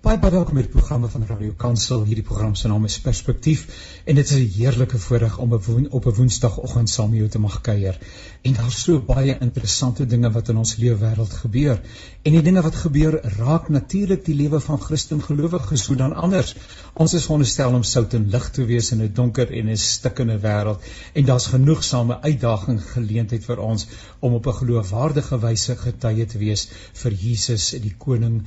Baie baie welkom by die programme van Radio Kansel. Hierdie program se naam is Perspektief en dit is 'n heerlike voorreg om op 'n op 'n Woensdagoggend saam met jou te mag kuier. En daar's so baie interessante dinge wat in ons lewe wêreld gebeur. En die dinge wat gebeur raak natuurlik die lewe van Christen gelowiges hoe dan anders. Ons is veronderstel om sout en lig te wees in 'n donker en 'n stikkende wêreld en daar's genoegsame uitdaging geleentheid vir ons om op 'n geloofwaardige wyse getuie te wees vir Jesus, die koning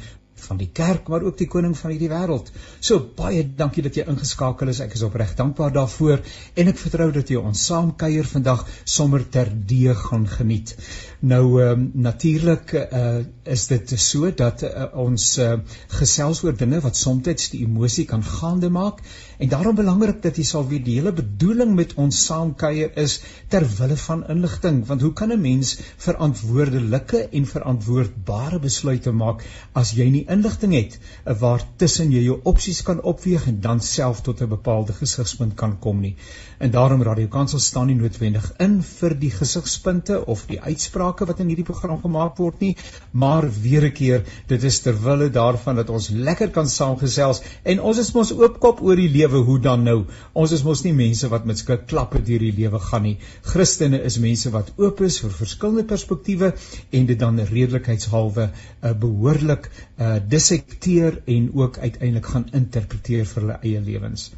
van die kerk maar ook die koning van hierdie wêreld. So baie dankie dat jy ingeskakel is. Ek is opreg dankbaar daarvoor en ek vertrou dat jy ons saam kuier vandag sommer terdee gaan geniet. Nou ehm um, natuurlik uh, is dit so dat uh, ons uh, gesels oor dinge wat soms die emosie kan gaande maak en daarom belangrik dat jy sal weet die hele bedoeling met ons saam kuier is ter wille van inligting want hoe kan 'n mens verantwoordelike en verantwoordbare besluite maak as jy nie inligting het eh, waar tussen jy jou opsies kan opweeg en dan self tot 'n bepaalde gesigspunt kan kom nie. En daarom Radio Kansel staan nie noodwendig in vir die gesigspunte of die uitsprake wat in hierdie program gemaak word nie, maar weer 'n keer, dit is ter wille daarvan dat ons lekker kan saamgesels en ons is mos oopkop oor die lewe, hoe dan nou? Ons is mos nie mense wat met sulke klappe deur die lewe gaan nie. Christene is mense wat oop is vir verskillende perspektiewe en dit dan redelikheidshalwe uh, behoorlik uh, dissekteer en ook uiteindelik gaan interpreteer vir hulle eie lewens.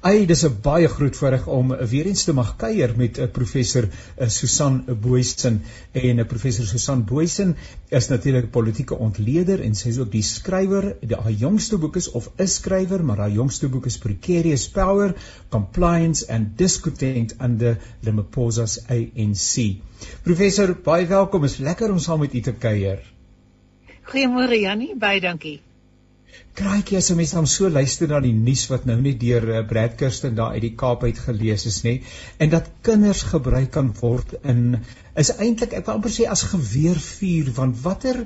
Ai, dis 'n baie groot voorreg om weer eens te mag kuier met 'n uh, professor uh, Susan Booysen en 'n uh, professor Susan Booysen is natuurlik 'n politieke ontleder en sy is ook die skrywer. Haar jongste boek is of is skrywer, maar haar jongste boek is Precarious Power: Compliance and Discontent under Ramaphosa's ANC. Professor, baie welkom. Is lekker om saam met u te kuier. Goeiemôre Jannie, baie dankie. Kraaitjie, as 'n mens dan so luister na die nuus wat nou net deur eh, Brad Kirsten daar uit die Kaap uit gelees is, nê, en dat kinders gebruik kan word in is eintlik ek wil amper sê as geweervuur, want watter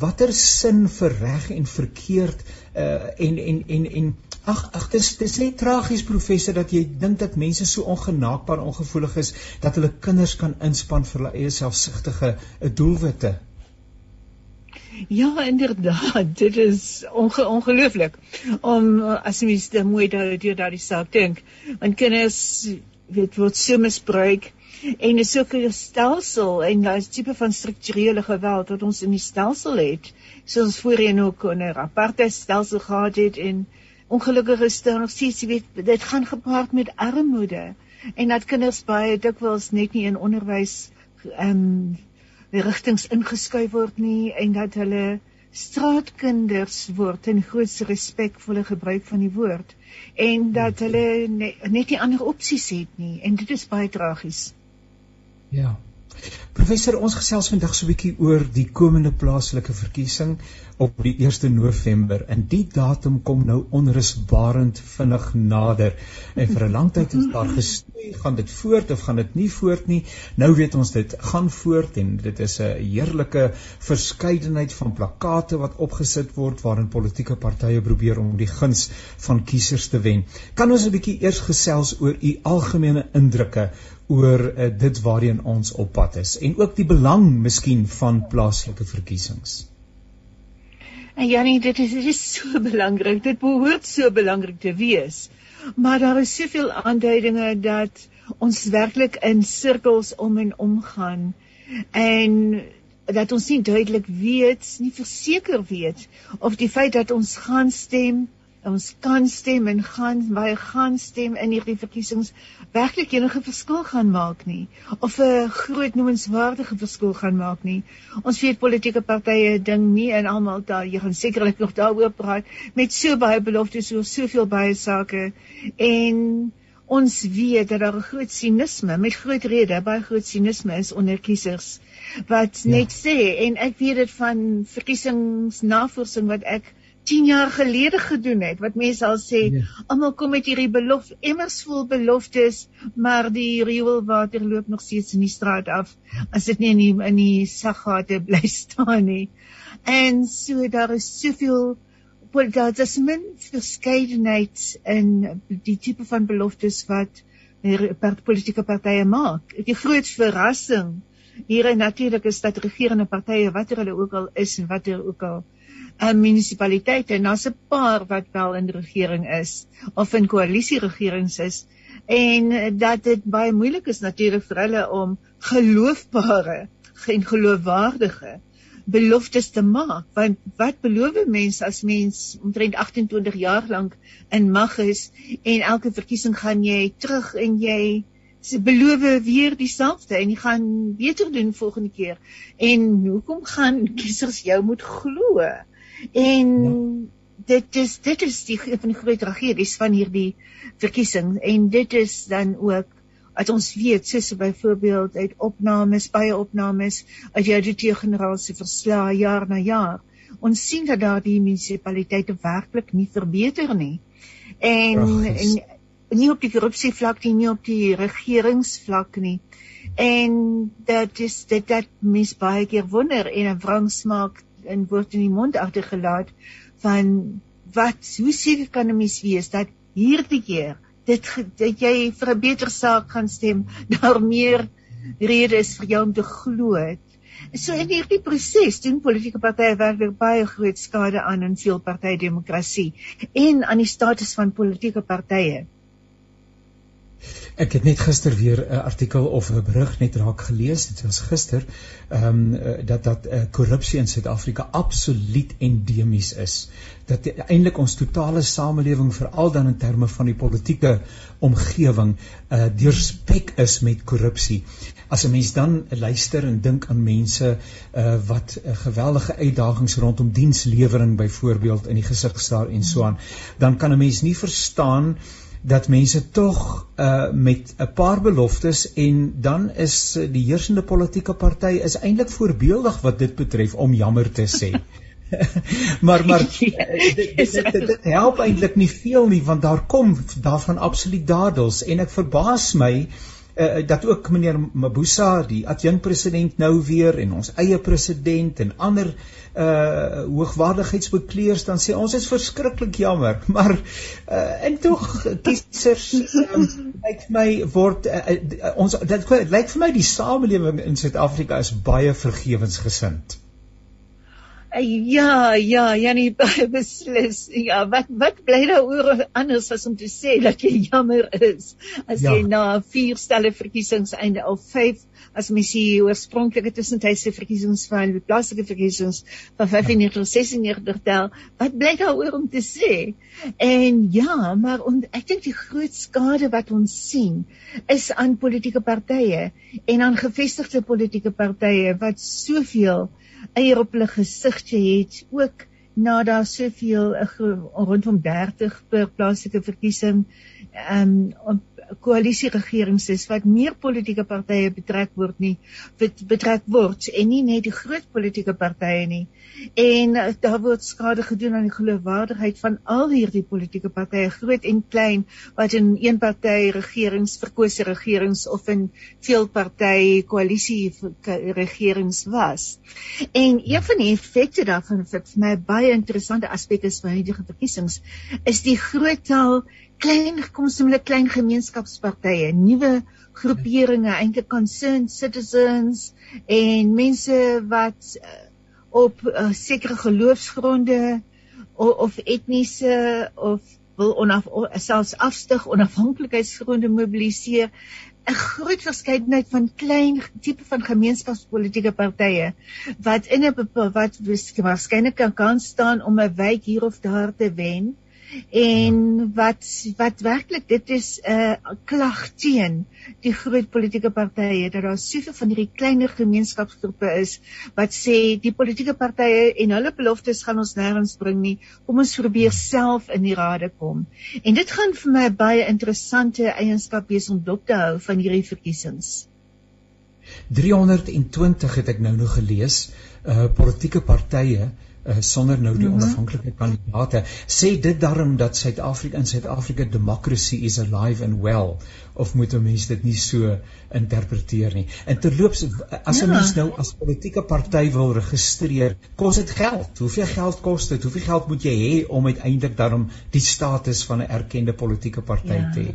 watter sin vir reg en verkeerd uh, en en en en ag ag dis dis net tragies professor dat jy dink dat mense so ongenaakbaar ongevoelig is dat hulle kinders kan inspann vir hulle eie selfsugtige uh, doelwitte. Ja, inderdaad, dit is onge ongelooflik. Om as jy mens mooi daar deur daardie saak dink, want kinders weet word so misbruik en is ook 'n stelsel en daai tipe van strukturele geweld wat ons in die stelsel het, soos voorheen ook 'n aparte stelsel gehad het en ongelukkig is daar nog steeds weet dit gaan gepaard met armoede en dat kinders baie dikwels net nie in onderwys ehm um, rigtings ingeskuif word nie en dat hulle straatkinders word in grootste respekvolle gebruik van die woord en dat hulle net, net nie ander opsies het nie en dit is baie tragies. Ja. Professor, ons gesels vandag so 'n bietjie oor die komende plaaslike verkiesing op die 1 November. En die datum kom nou onrusbarend vinnig nader. En vir 'n lang tyd het daar gestoei, gaan dit voort of gaan dit nie voort nie? Nou weet ons dit gaan voort en dit is 'n heerlike verskeidenheid van plakate wat opgesit word waarin politieke partye probeer om die guns van kiesers te wen. Kan ons 'n bietjie eers gesels oor u algemene indrukke oor uh, dit waarheen ons op pad is en ook die belang miskien van plaaslike verkiesings. En Janie, dit is dit is so belangrik. Dit behoort so belangrik te wees. Maar daar is soveel aanduidinge dat ons werklik in sirkels om en om gaan en dat ons nie duidelik weet, nie verseker weet of die feit dat ons gaan stem ons kan stem en gaan baie gaan stem in hierdie verkiesings werklik enige verskil gaan maak nie of 'n groot noemenswaardige verskil gaan maak nie. Ons weet politieke partye ding nie en almal daar jy gaan sekerlik nog daaroor praat met so baie beloftes oor soveel baie sake en ons weet dat daar 'n groot sinisme met groot rede baie groot sinisme is onder kiesers wat ja. net sê en ek weet dit van verkiesingsnavorsing wat ek 10 jaar gelede gedoen het wat mense al sê ja. almal kom met hierdie belofte emmers vol beloftes maar die rioolwater loop nog steeds in die straat af as dit nie in die, in die saggate bly staan nie en so daar is soveel daar is min verskeidenheid in die tipe van beloftes wat politieke partye maak. Die groot verrassing hier natuurlik is dat regerende partye watter hulle ook al is en watter ook al uh, munisipaliteit en daar's 'n paar wat wel in regering is of in koalisieregerings is en dat dit baie moeilik is natuurlik vir hulle om geloofbare en geloofwaardige beloftes te maak want wat beloof mense as mens omtrent 28 jaar lank in mag is en elke verkiesing gaan jy terug en jy se beloof weer dieselfde en jy gaan beter doen volgende keer? En hoekom gaan kiesers jou moet glo en ja. dit is dit is die van die groot tragedies van hierdie verkiesing. En dit is dan ook as ons weet soos byvoorbeeld uit opnames baie opnames uit jou generaal se verslae jaar na jaar ons sien dat daar die munisipaliteite werklik nie verbeter nie. En, en nie op die korrupsie vlak nie nie op die regeringsvlak nie. En dat is dit dat mens baie keer wonder en 'n wrang smaak in word in die mond agtergelaat van wat hoe seker kan 'n mens wees dat hierdie keer dit dat jy vir 'n beter saak gaan stem, daar meer redes vir jou om te glo. So in hierdie proses doen politieke partye werklik baie groot skade aan in veel partye demokrasie en aan die status van politieke partye. Ek het net gister weer 'n artikel of 'n berig net raak gelees. Dit was gister ehm um, dat dat uh, korrupsie in Suid-Afrika absoluut endemies is. Dat eintlik ons totale samelewing veral dan in terme van die politieke omgewing uh deurspek is met korrupsie. As 'n mens dan luister en dink aan mense uh wat uh, geweldige uitdagings rondom dienslewering byvoorbeeld in die gesig staar en so aan, dan kan 'n mens nie verstaan dat mense tog uh met 'n paar beloftes en dan is die heersende politieke party is eintlik voorbeeldig wat dit betref om jammer te sê. maar maar ja, dit, dit, dit, dit help eintlik nie veel nie want daar kom daarvan absoluut dadels en ek verbaas my uh, dat ook meneer Mabusa die adjunkpresident nou weer en ons eie president en ander uh hoogwaardigheidsbekleers dan sê ons is verskriklik jammer maar uh en tog kiesers um, lyk vir my word uh, uh, ons dit lyk vir my die samelewing in Suid-Afrika is baie vergewensgesind. Ja, ja, Janie beslis. Ja, wat wat bly daaroor anders as om te sê dat jy jammer is as ja. jy na vier stelle verkiesings einde al 5 as mens die oorspronklike tussentydse verkiesings van die plaaslike verkiesings van 9596 tel, wat bly daaroor om te sê? En ja, maar on, ek dink die groot skade wat ons sien is aan politieke partye en aan gevestigde politieke partye wat soveel eier op hulle gesigte het ook na daar soveel eh, rondom 30 per plaaslike verkiesing ehm um, koalisieregerings is wat meer politieke partye betrek word nie betrek word en nie net die groot politieke partye nie. En uh, daar word skade gedoen aan die geloofwaardigheid van al hierdie politieke partye groot en klein wat in een party regerings verkose regerings of in veel party koalisie regerings was. En een van die effekte daarvan vir my baie interessante aspekte van hierdie verkiesings is die groot taal klein gekomstemele klein gemeenskapspartye, nuwe groeperinge, eintlik concerned citizens en mense wat uh, op uh, sekere geloofsgronde of, of etniese of wil onaf selfs afstig onafhanklikheidsgronde mobiliseer. 'n groot verskeidenheid van klein tipe van gemeenskapspolitiese partye wat in 'n wat waarskynlik kan kan staan om 'n wijk hier of daar te wen en wat wat werklik dit is 'n uh, klag teen die groot politieke partye dat daar soveel van hierdie kleiner gemeenskapsgroepe is wat sê die politieke partye en hulle beloftes gaan ons nêrens bring nie. Kom ons probeer self in die rade kom. En dit gaan vir my baie interessante eienskap wees om dop te hou van hierdie verkiesings. 320 het ek nou nog gelees uh politieke partye uh, sonder nou die mm -hmm. onafhanklike kandidaate sê dit daarom dat Suid-Afrika in Suid-Afrika democracy is alive and well of moet 'n mens dit nie so interpreteer nie en terloops as 'n ja. mens nou as politieke party wil registreer kos dit geld hoeveel geld kos dit hoeveel geld moet jy hê om uiteindelik daarom die status van 'n erkende politieke party ja. te hê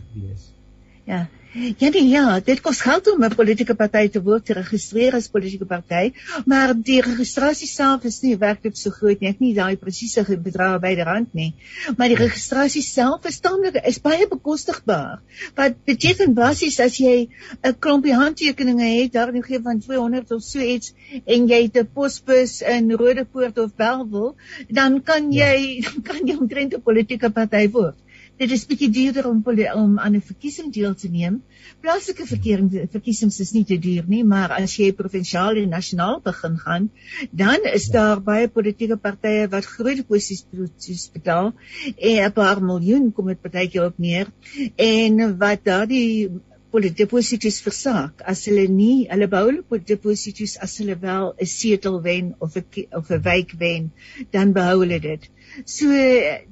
ja Ja, die, ja, dit kos geld om 'n politieke party te word te registreer as politieke party, maar die registrasie self is nie werklik so groot nie. Ek nie daai presiese bedrag byderhand nie. Maar die registrasie self is taamlik is baie bekostigbaar. Wat beteken basies as jy 'n klompie handtekeninge het, daar in gee van 200 of so iets en jy het 'n posbus in Rodepoort of Bellville, dan kan ja. jy ja. dan kan jy omtrent 'n politieke party word dit is bietjie duurder om om aan 'n verkiesing deel te neem. Plaaslike verkiesings is nie te duur nie, maar as jy provinsiaal en nasionaal begin gaan, dan is daar baie politieke partye wat groot posisies betaal en 'n paar miljoen kom dit partykeer op neer en wat daardie deposito's versaak as hulle nie hulle bou hulle deposito's as hulle wel 'n setel wen of 'n of 'n wijk wen dan behou hulle dit. So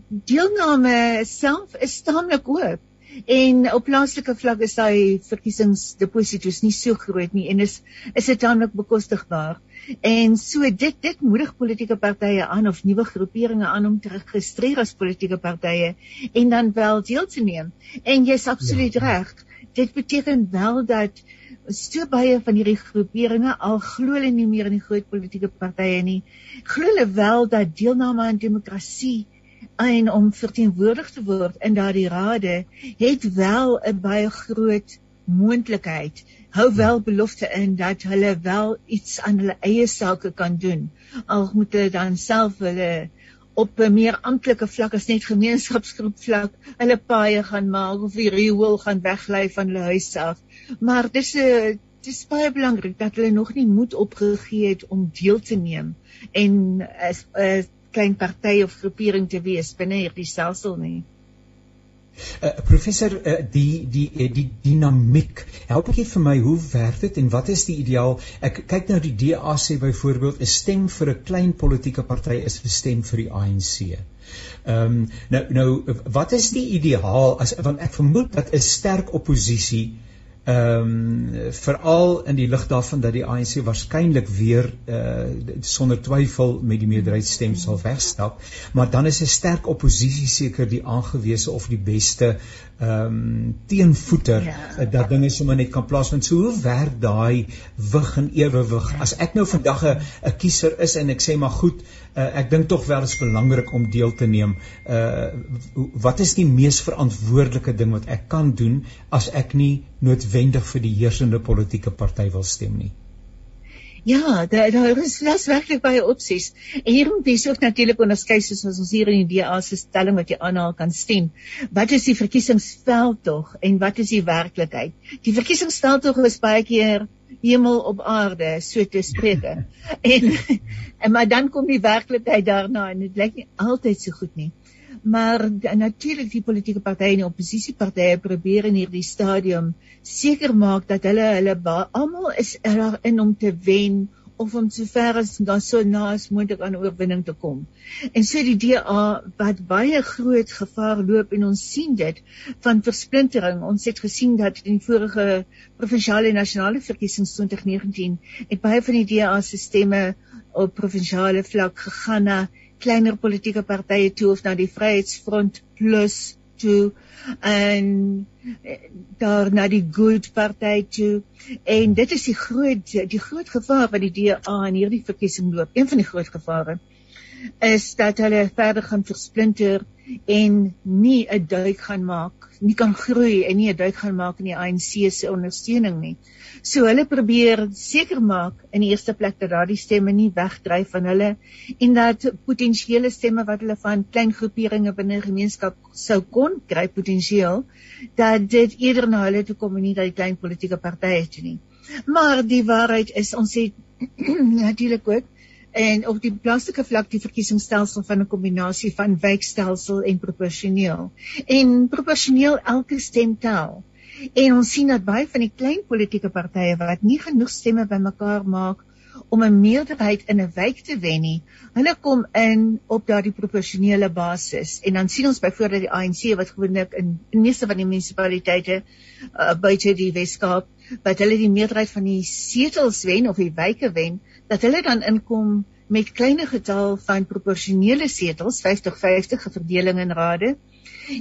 deelname self is taamlik oop en op plaaslike vlak is daai verkiesingsdeposito's nie so groot nie en is is dit taamlik bekostigbaar. En so dit dit moedig politieke partye aan of nuwe groeperinge aan om te registreer as politieke partye en dan wel deel te neem. En jy's absoluut ja. reg. Dit beteken wel dat so baie van hierdie groeperinge al glo hulle nie meer in die groot politieke partye nie. Glo hulle wel dat deelname aan demokrasie en om verteenwoordig te word in daardie rade het wel 'n baie groot moontlikheid. Hou wel belofte in dat hulle wel iets aan hulle eie sake kan doen. Al moet hulle dan self hulle op 'n meer amptelike vlak as net gemeenskapsgroep vlak hulle paaie gaan maak of die riool gaan weglei van hulle huis af maar dis 'n uh, dis baie belangrik dat hulle nog nie moed opgegee het om deel te neem en 'n uh, klein party of groepering te wees binne hierdie stelsel nie. Uh, professor uh, die die uh, die dinamiek help ek vir my hoe werk dit en wat is die ideaal ek kyk nou die DA sê byvoorbeeld 'n stem vir 'n klein politieke party is 'n stem vir die ANC. Ehm um, nou nou wat is die ideaal as want ek vermoed dat 'n sterk oppositie ehm um, veral in die lig daarvan dat die ANC waarskynlik weer uh sonder twyfel met die meerderheidsstem sal wegstap, maar dan is 'n sterk oppositie seker die aangewese of die beste ehm um, teenvoeter ja. uh, dat dinge sommer net kan plaasvind. So hoe werk daai wig en ewewig? As ek nou vandag 'n 'n kiezer is en ek sê maar goed, ek dink tog wel is belangrik om deel te neem. Uh wat is die mees verantwoordelike ding wat ek kan doen as ek nie noodwendig vir die heersende politieke party wil stem nie? Ja, daar daar is las werklik baie opsies. En hier moet jy ook natuurlik onderskei soos ons hier in die DA se stelling wat jy aanhaal kan stem. Wat is die verkiesingsveld tog en wat is die werklikheid? Die verkiesingsveld is baie keer hemel op aarde, so te spreek. en, en maar dan kom die werklikheid daarna en dit lyk nie altyd so goed nie. Maar natuurlik die politieke partye en die oppositiepartye probeer in hierdie stadium seker maak dat hulle hulle almal is in om te wen of om so ver as dan so na as moontlik aan oorwinning te kom. En so die DA wat baie groot gevaar loop en ons sien dit van versplintering. Ons het gesien dat in die vorige provinsiale en nasionale verkiesings 2019 het baie van die DA se stemme op provinsiale vlak gegaan na kleiner politieke partye toe of na die Vryheidsfront plus toe en eh, daar na die Good party toe en dit is die groot die groot gevaar wat die DA in hierdie verkiesing loop. Een van die groot gevare is dat hulle verder gaan versplinter en nie 'n duik gaan maak, nie kan groei en nie 'n duik gaan maak in die ANC se ondersteuning nie. So hulle probeer seker maak in die eerste plek dat daardie stemme nie wegdryf van hulle en dat potensiële stemme wat hulle van klein groeperinge binne 'n gemeenskap sou kon kry potensieel dat dit eerder na hulle toe kom en nie dat die klein politieke partye toe nie. Maar die waarheid is ons het natuurlik ook en op die plaaslike vlak die verkiesingsstelsel van 'n kombinasie van wijkstelsel en proporsioneel. En proporsioneel elke stem tel. En ons sien dat baie van die klein politieke partye wat nie genoeg stemme bymekaar maak om 'n meerderheid in 'n wijk te wen nie. Hulle kom in op daardie proporsionele basis en dan sien ons byvoorbeeld die ANC wat gewoonlik in in meeste van die munisipaliteite uh, buite die Weskaap wat hulle die meerderheid van die setels wen of die wyke wen, dat hulle dan inkom met kleiner getal van proporsionele setels, 50-50 verdeling in rade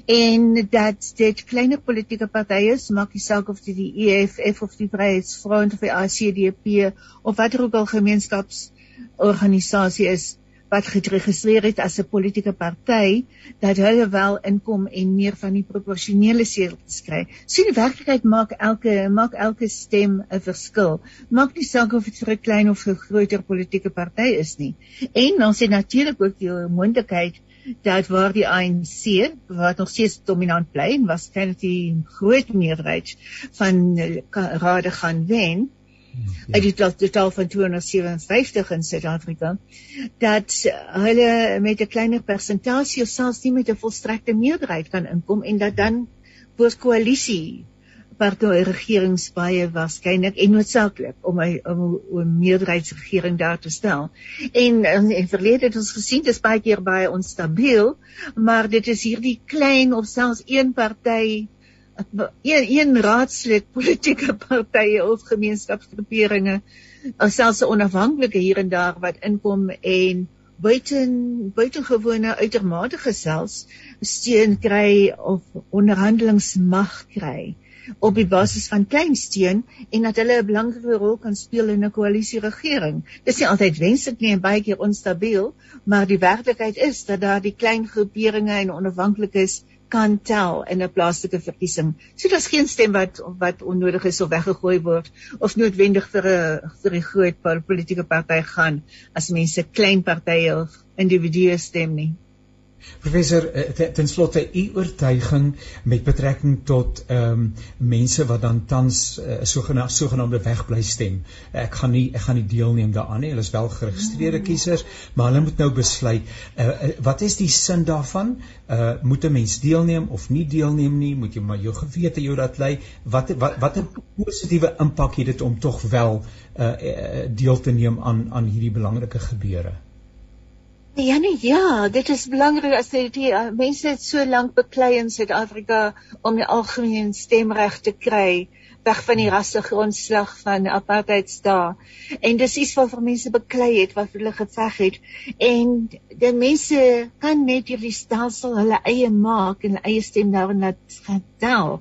en dat dit kleiner politieke partye is, maak nie saak of dit die EFF of die Vryheidsfront of die ACDP of watter ook al gemeenskapsorganisasie is wat geregistreer het as 'n politieke party dat hulle wel inkom en meer van die proporsionele setels kry. So in werklikheid maak elke maak elke stem 'n verskil. Maak nie saak of dit vir 'n klein of 'n groter politieke party is nie. En dan sê natuurlik ook die moontlikheid dat waar die ANC wat nog steeds dominant bly en waarskynlik die groot meerderheid van eh, rade gaan wen. Uit die totaal van 257 in Suid-Afrika dat hulle met 'n kleiner persentasie of selfs nie met 'n volstrekte meerderheid kan inkom en dat dan voor koalisie partye regerings baie waarskynlik en noodsaaklik om 'n om 'n meerderheidsregering daar te stel. En in, in verlede het ons gesien dit is baie keer baie onstabiel, maar dit is hierdie klein of selfs een party een een raadslid politieke partye of gemeenskapsgroeperinge of selfs 'n onafhanklike hier en daar wat inkom en buiten buitengewone uitermate gesels steun kry of onderhandelingsmag kry op die basis van klein steun en dat hulle 'n belangrike rol kan speel in 'n koalisieregering. Dis nie altyd wenslik nie en baie keer onstabiel, maar die werklikheid is dat daar die klein groeperinge en onafhanklikes kan tel in 'n plaaslike verkiesing. So daar's geen stem wat wat onnodig is of weggegooi word of noodwendig vir 'n vir 'n groot politieke party gaan as mense klein partye of individue stem nie. Professor eh, ten slotte u oortuiging met betrekking tot ehm um, mense wat dan tans 'n uh, sogenaamde sogenaamde wegbly stem. Ek gaan nie ek gaan nie deelneem daaraan nie. Hulle is wel geregistreerde kiesers, maar hulle moet nou besluit uh, uh, wat is die sin daarvan? Uh moet 'n mens deelneem of nie deelneem nie? Moet jy maar jou gewete jou dat lei? Wat wat wat 'n positiewe impak het dit om tog wel uh, uh deel te neem aan aan hierdie belangrike gebeure? Ja nee ja, dit is belangrik as jy die uh, mense het so lank beklei in Suid-Afrika om die algemene stemreg te kry weg van die rassegrondslag van apartheidstaat. En dis iets wat vir mense beklei het wat hulle geveg het en die mense kan net hierdie stelsel hulle eie maak en hulle eie stem daarin laat getel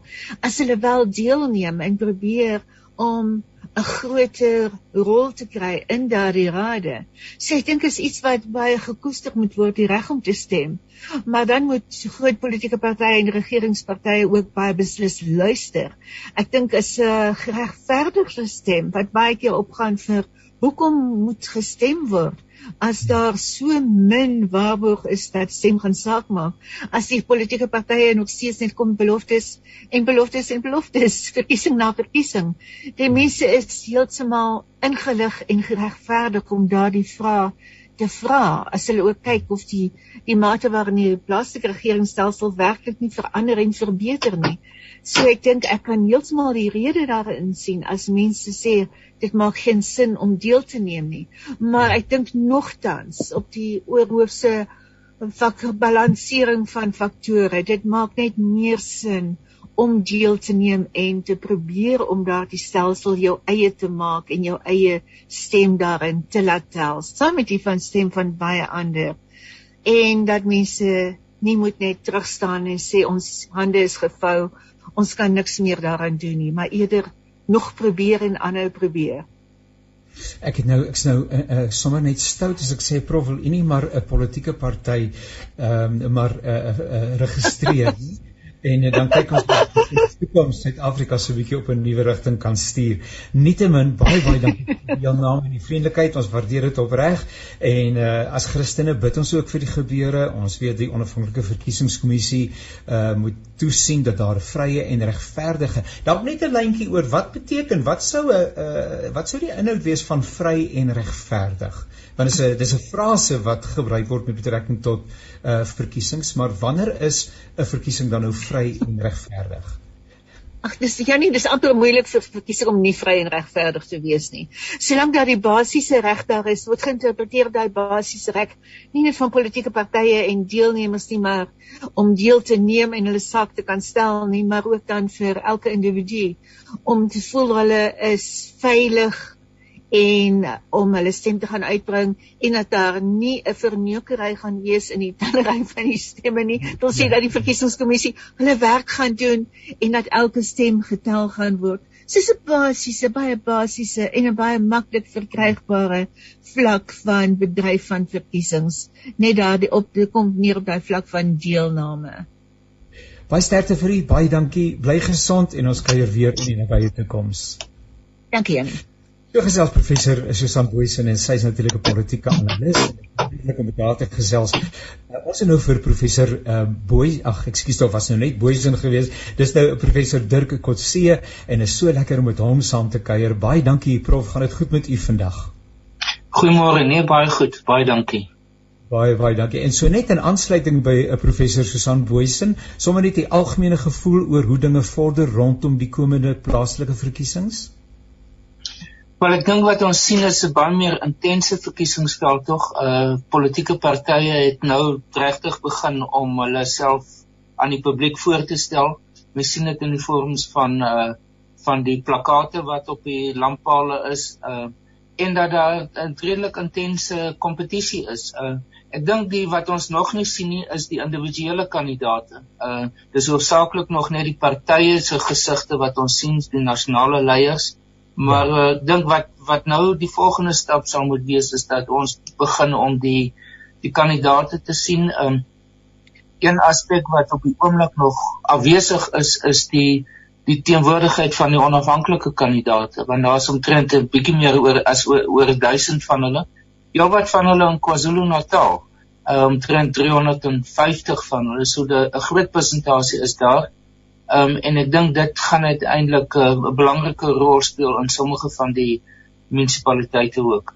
as hulle wel deelneem en probeer om 'n groter rol te kry in daardie rade. So ek dink is iets wat baie gekoester moet word, die reg om te stem. Maar dan moet groot politieke partye en regeringspartye ook baie beslis luister. Ek dink is 'n uh, geregverdigde stem wat baie keer opgaan vir hoekom moet gestem word? as daar so min waarborg is dat stem gaan saak maak as die politieke partye nog steeds net kom beloftes en beloftes en beloftes verkiesing na verkiesing die mense is heeltemal ingelig en geregverdig om daardie vrae te vra as hulle ook kyk of die die mate waarin die plaaslike regeringsstelsel werklik nie verander en verbeter nie. So ek dink ek kan heeltemal die rede daarin sien as mense sê dit maak geen sin om deel te neem nie. Maar ek dink nogtans op die oorhoofse vakbalansering van faktore, dit maak net meer sin om deel te neem en te probeer om daardie stelsel jou eie te maak en jou eie stem daarin te laat tel. Saam met die van stem van baie ander. En dat mense nie moet net terugstaan en sê ons hande is gevou ons kan niks meer daaraan doen nie maar eerder nog probeer en aanhou probeer. Ek het nou ek's nou uh, uh, sommer net stout as ek sê prof wil nie maar 'n politieke party ehm um, maar uh, uh, registreer en uh, dan kyk ons of die toekoms Suid-Afrika so 'n bietjie op 'n nuwe rigting kan stuur. Nietemin baie baie dankie vir jou naam en die vriendelikheid. Ons waardeer dit opreg. En uh, as Christene bid ons ook vir die gebeure. Ons weet die onafhanklike verkiesingskommissie uh, moet toesien dat daar vrye en regverdige. Dalk net 'n lyntjie oor wat beteken wat sou 'n uh, wat sou die inhoud wees van vry en regverdig? Want dit is 'n dis 'n frase wat gebruik word met betrekking tot uh verkiesings, maar wanneer is 'n verkiesing dan nou vry en regverdig? Ag dis ja nie dis amper moeilik vir verkiesing om nie vry en regverdig te wees nie. Solank daar die basiese reg daar is, word geïnterpreteer daai basiese reg nie net van politieke partye en deelnemers nie, maar om deel te neem en hulle saak te kan stel nie, maar ook dan vir elke individu om te voel hulle is veilig en om hulle stem te gaan uitbring en dat daar nie 'n verneukery gaan wees in die tellery van die stemme nie. Dit wil sê ja. dat die verkiesingskommissie hulle werk gaan doen en dat elke stem getel gaan word. Dis 'n basiese, baie basiese en 'n baie maklik verkrygbare vlak van bedryf van verkiesings. Net daar die op kom neer op daai vlak van deelname. Baie sterkte vir u, baie dankie. Bly gesond en ons kuier weer in die nabye toekoms. Dankie Janie. So gesels professor Susan Boysen en sy is natuurlik 'n politieke analis en om daar te gesels. Uh, ons het nou vir professor uh, Boy, ag ekskuus tog was nou net Boysen geweest. Dis nou professor Dirk Kotse en is so lekker om met hom saam te kuier. Baie dankie prof, gaan dit goed met u vandag? Goeiemôre, nee baie goed, baie dankie. Baie baie dankie. En so net in aansluiting by 'n uh, professor Susan Boysen, sommer net die algemene gevoel oor hoe dinge vorder rondom die komende plaaslike verkiesings. Wel ek dink wat ons sien is 'n baie meer intense verkiesingsveld tog. Uh politieke partye het nou regtig begin om hulle self aan die publiek voor te stel. Ons sien dit in die vorms van uh van die plakate wat op die lamppale is uh en dat daar 'n redelik intense kompetisie is. Uh ek dink die wat ons nog nie sien nie is die individuele kandidaate. Uh dis hoofsaaklik nog net die partye se gesigte wat ons sien, die nasionale leiers. Maar ja. ek uh, dink wat wat nou die volgende stap sal moet wees is dat ons begin om die die kandidaate te sien. Um een aspek wat op die oomblik nog afwesig is is die die teenwoordigheid van die onafhanklike kandidaate want daar is omtrent 'n bietjie meer oor as oor, oor 1000 van hulle. Ja wat van hulle in KwaZulu-Natal. Um 350 van hulle so 'n groot persentasie is daar. Ehm um, en ek dink dit gaan uiteindelik eh, 'n uh, belangrike rol speel in sommige van die munisipaliteite ook.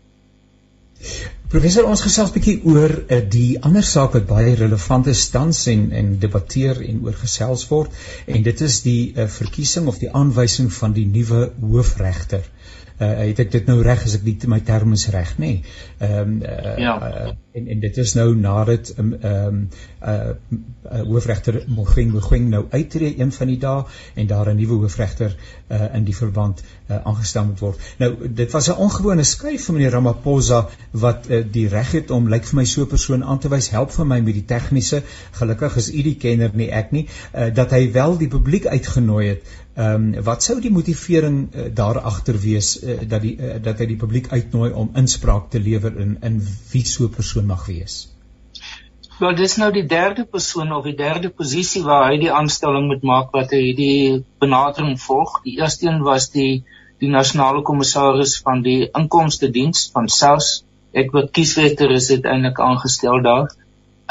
Professor, ons gesels bietjie oor uh, die ander saak wat baie relevant is tans en en debatteer en oor gesels word en dit is die uh, verkiesing of die aanwysing van die nuwe hoofregter. Uh, het ek dit nou reg as ek die my terme reg nê? Nee. Ehm um, uh, ja. Uh, en en dit is nou nadat ehm um, uh, uh hoofregter Mogeng Mogeng nou uittreë een van die dae en daar 'n nuwe hoofregter uh in die verband uh aangestel moet word. Nou dit was 'n ongewone skuif van meneer Ramaphosa wat uh, die reg het om lyk vir my so 'n persoon aan te wys help vir my met die tegniese gelukkig is u die kenner nie ek nie uh dat hy wel die publiek uitgenooi het. Ehm um, wat sou die motivering uh, daar agter wees uh, dat die uh, dat hy die publiek uitnooi om inspraak te lewer in in wie so 'n persoon mag wees? Wel, dis nou die derde persoon of die derde posisie waar hy die aanstelling moet maak wat hy die benadering volg. Die eerste een was die die nasionale kommissaris van die inkomste diens van SARS. Ek wat kieswetter is dit eintlik aangestel daar.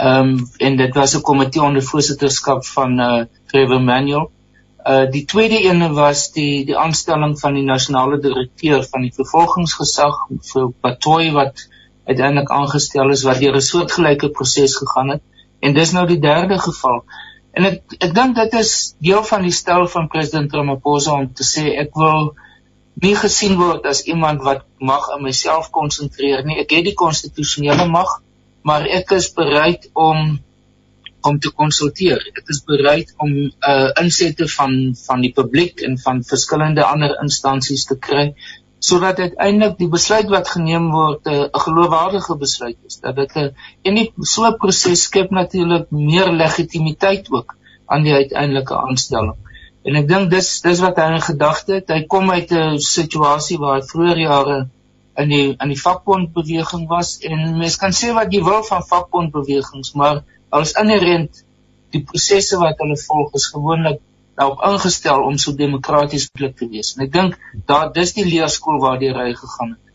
Ehm um, en dit was 'n komitee onder voorsitterskap van uh Trevor Manuel. Uh die tweede een was die die aanstelling van die nasionale direkteur van die vervolgingsgesag vir Patoy wat uiteindelik aangestel is wat deur 'n soortgelyke proses gegaan het en dis nou die derde geval. En ek ek dink dit is deel van die stel van president Ramaphosa om te sê ek wil nie gesien word as iemand wat mag in myself konsentreer nie. Ek het die konstitusionele mag, maar ek is bereid om om te konsulteer. Ek is bereid om uh insette van van die publiek en van verskillende ander instansies te kry sodat uiteindelik die besluit wat geneem word 'n uh, geloofwaardige besluit is dat dit 'n uh, en die so 'n proses skep natuurlik meer legitimiteit ook aan die uiteindelike aanstelling. En ek dink dis dis wat hy in gedagte het. Hy kom uit 'n situasie waar hy vroeër jare in die in die vakbondbeweging was en mens kan sê wat jy wil van vakbondbewegings, maar als inherent die prosesse wat hulle volg is gewoonlik daarop ingestel om so demokraties moontlik te wees. En ek dink daar dis die leerskool waardeur hy gegaan het.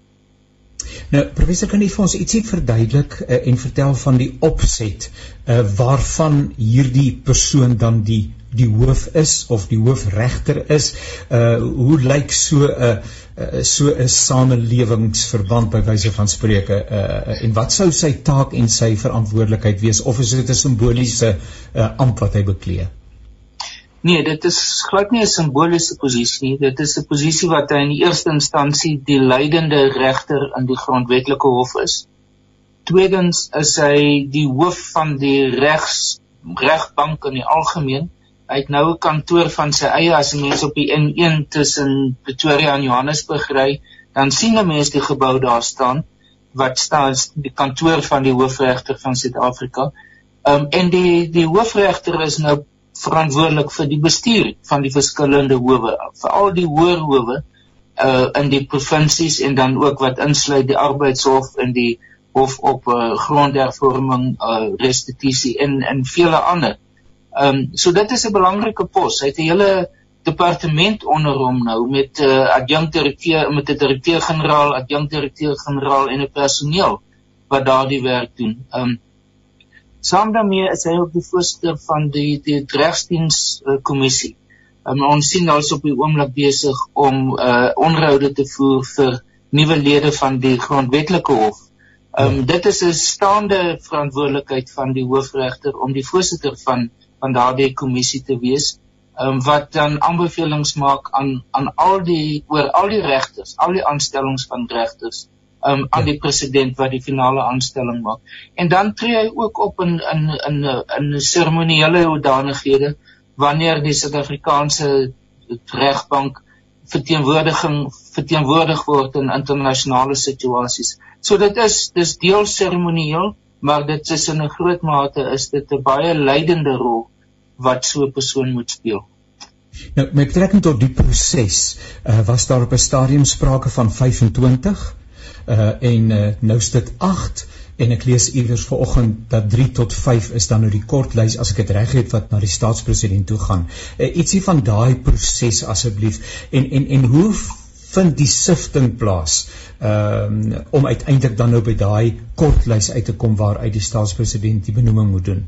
Nou professor kan u vir ons ietsie verduidelik uh, en vertel van die opset uh, waarvan hierdie persoon dan die die hoof is of die hoofregter is. Uh hoe lyk so 'n uh, so 'n samelewingsverband by wyse van spreuke uh en wat sou sy taak en sy verantwoordelikheid wees of is dit 'n simboliese uh amp wat hy beklee? Nee, dit is glad nie 'n simboliese posisie nie. Dit is 'n posisie wat hy in die eerste instansie die leidende regter in die grondwetlike hof is. Tweedens is hy die hoof van die regs regbank in die algemeen. Hy het nou 'n kantoor van sy eie as mense op die N1 tussen Pretoria en Johannesburg ry, dan sien 'n mens die gebou daar staan wat staan die kantoor van die hoofregter van Suid-Afrika. Ehm um, en die die hoofregter is nou verantwoordelik vir die bestuur van die verskillende howe, veral die hoër howe uh in die provinsies en dan ook wat insluit die arbeidshof en die hof op uh, grondhervorming, uh restituisie en en vele ander. Um so dit is 'n belangrike pos. Hy het 'n hele departement onder hom nou met 'n uh, adjunkdirekteur met 'n direkteur-generaal, adjunkdirekteur-generaal en 'n personeel wat daardie werk doen. Um Saam daarmee is hy ook die voorsitter van die die regsdiens uh, kommissie. Um, ons sien nou op die oomblik besig om uh, onderhoude te voer vir nuwe lede van die grondwetlike hof. Um. Dit is 'n staande verantwoordelikheid van die hoofregter om die voorsitter van van daardie kommissie te wees. Um, wat dan aanbevelings maak aan aan al die oor al die regters, al die aanstellings van regters um, aan die president wat die finale aanstelling maak. En dan tree hy ook op in in in in seremoniele hoedanighede wanneer die Suid-Afrikaanse regbank verteenwoordiging verteenwoordig word in internasionale situasies. So dit is dis deel seremonieel, maar dit is in 'n groot mate is dit 'n baie leidende rol wat so 'n persoon moet speel. Nou, met betrekking tot die proses, uh, was daar op 'n stadium sprake van 25 uh, en uh, nou is dit 8 en ek lees iewers vanoggend dat 3 tot 5 is dan nou die kortlys as ek dit reg het wat na die staatspresident toe gaan. Uh, ietsie van daai proses asseblief en en en hoe vind die sifting plaas um, om uiteindelik dan nou by daai kortlys uit te kom waaruit die staatspresident die benoeming moet doen.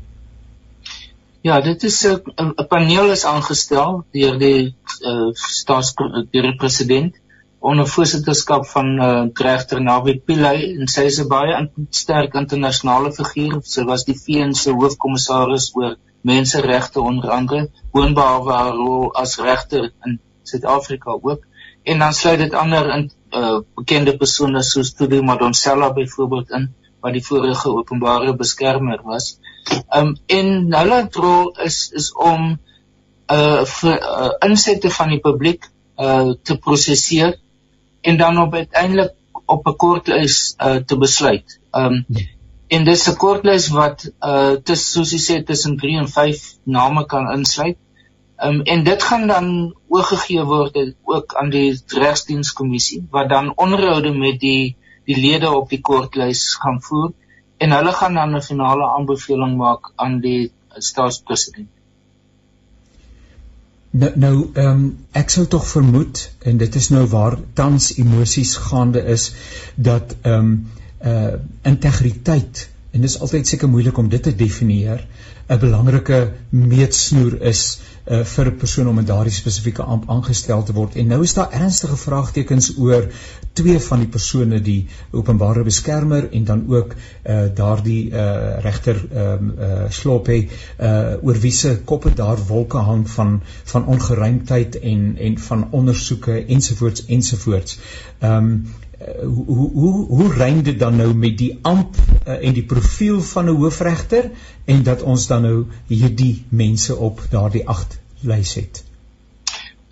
Ja, dit is 'n 'n paneel is aangestel deur die uh, staatspresident onder voorsitterskap van uh, regter Navi Pillay en sy is 'n baie sterk internasionale figuur. Sy was die VN se hoofkommissaris oor menseregte onder andere, woonbehalwe haar rol as regter in Suid-Afrika ook. En dan sluit dit ander in uh, bekende persone soos Tudu Madonsela byvoorbeeld in wat die vorige openbare beskermer was. Um en hulle rol is is om uh vir uh, insette van die publiek uh te prosesseer en dan op uiteindelik op 'n kortlys uh, te besluit. Um en dis 'n kortlys wat uh tussen soos jy sê tussen 3 en 5 name kan insluit. Um en dit gaan dan oorgegee word ook aan die regsdienskommissie wat dan onderhoude met die die lede op die kortlys gaan voer en hulle gaan dan 'n finale aanbeveling maak aan die staatspresident. Nou nou ehm um, ek sou tog vermoed en dit is nou waar tans emosies gaande is dat ehm um, uh integriteit en dit is altyd seker moeilik om dit te definieer 'n belangrike meetsnoer is uh, vir 'n persoon om in daardie spesifieke amp aangestel te word. En nou is daar ernstige vraagtekens oor twee van die persone die openbare beskermer en dan ook uh, daardie uh, regter um, uh, Sloppe uh, oor wie se koppe daar wolke hang van van ongeruimdheid en en van ondersoeke ensovoorts ensovoorts. Ehm um, hoe hoe hoe rein dit dan nou met die amp uh, en die profiel van 'n hoofregter en dat ons dan nou hierdie mense op daardie 8 lys het.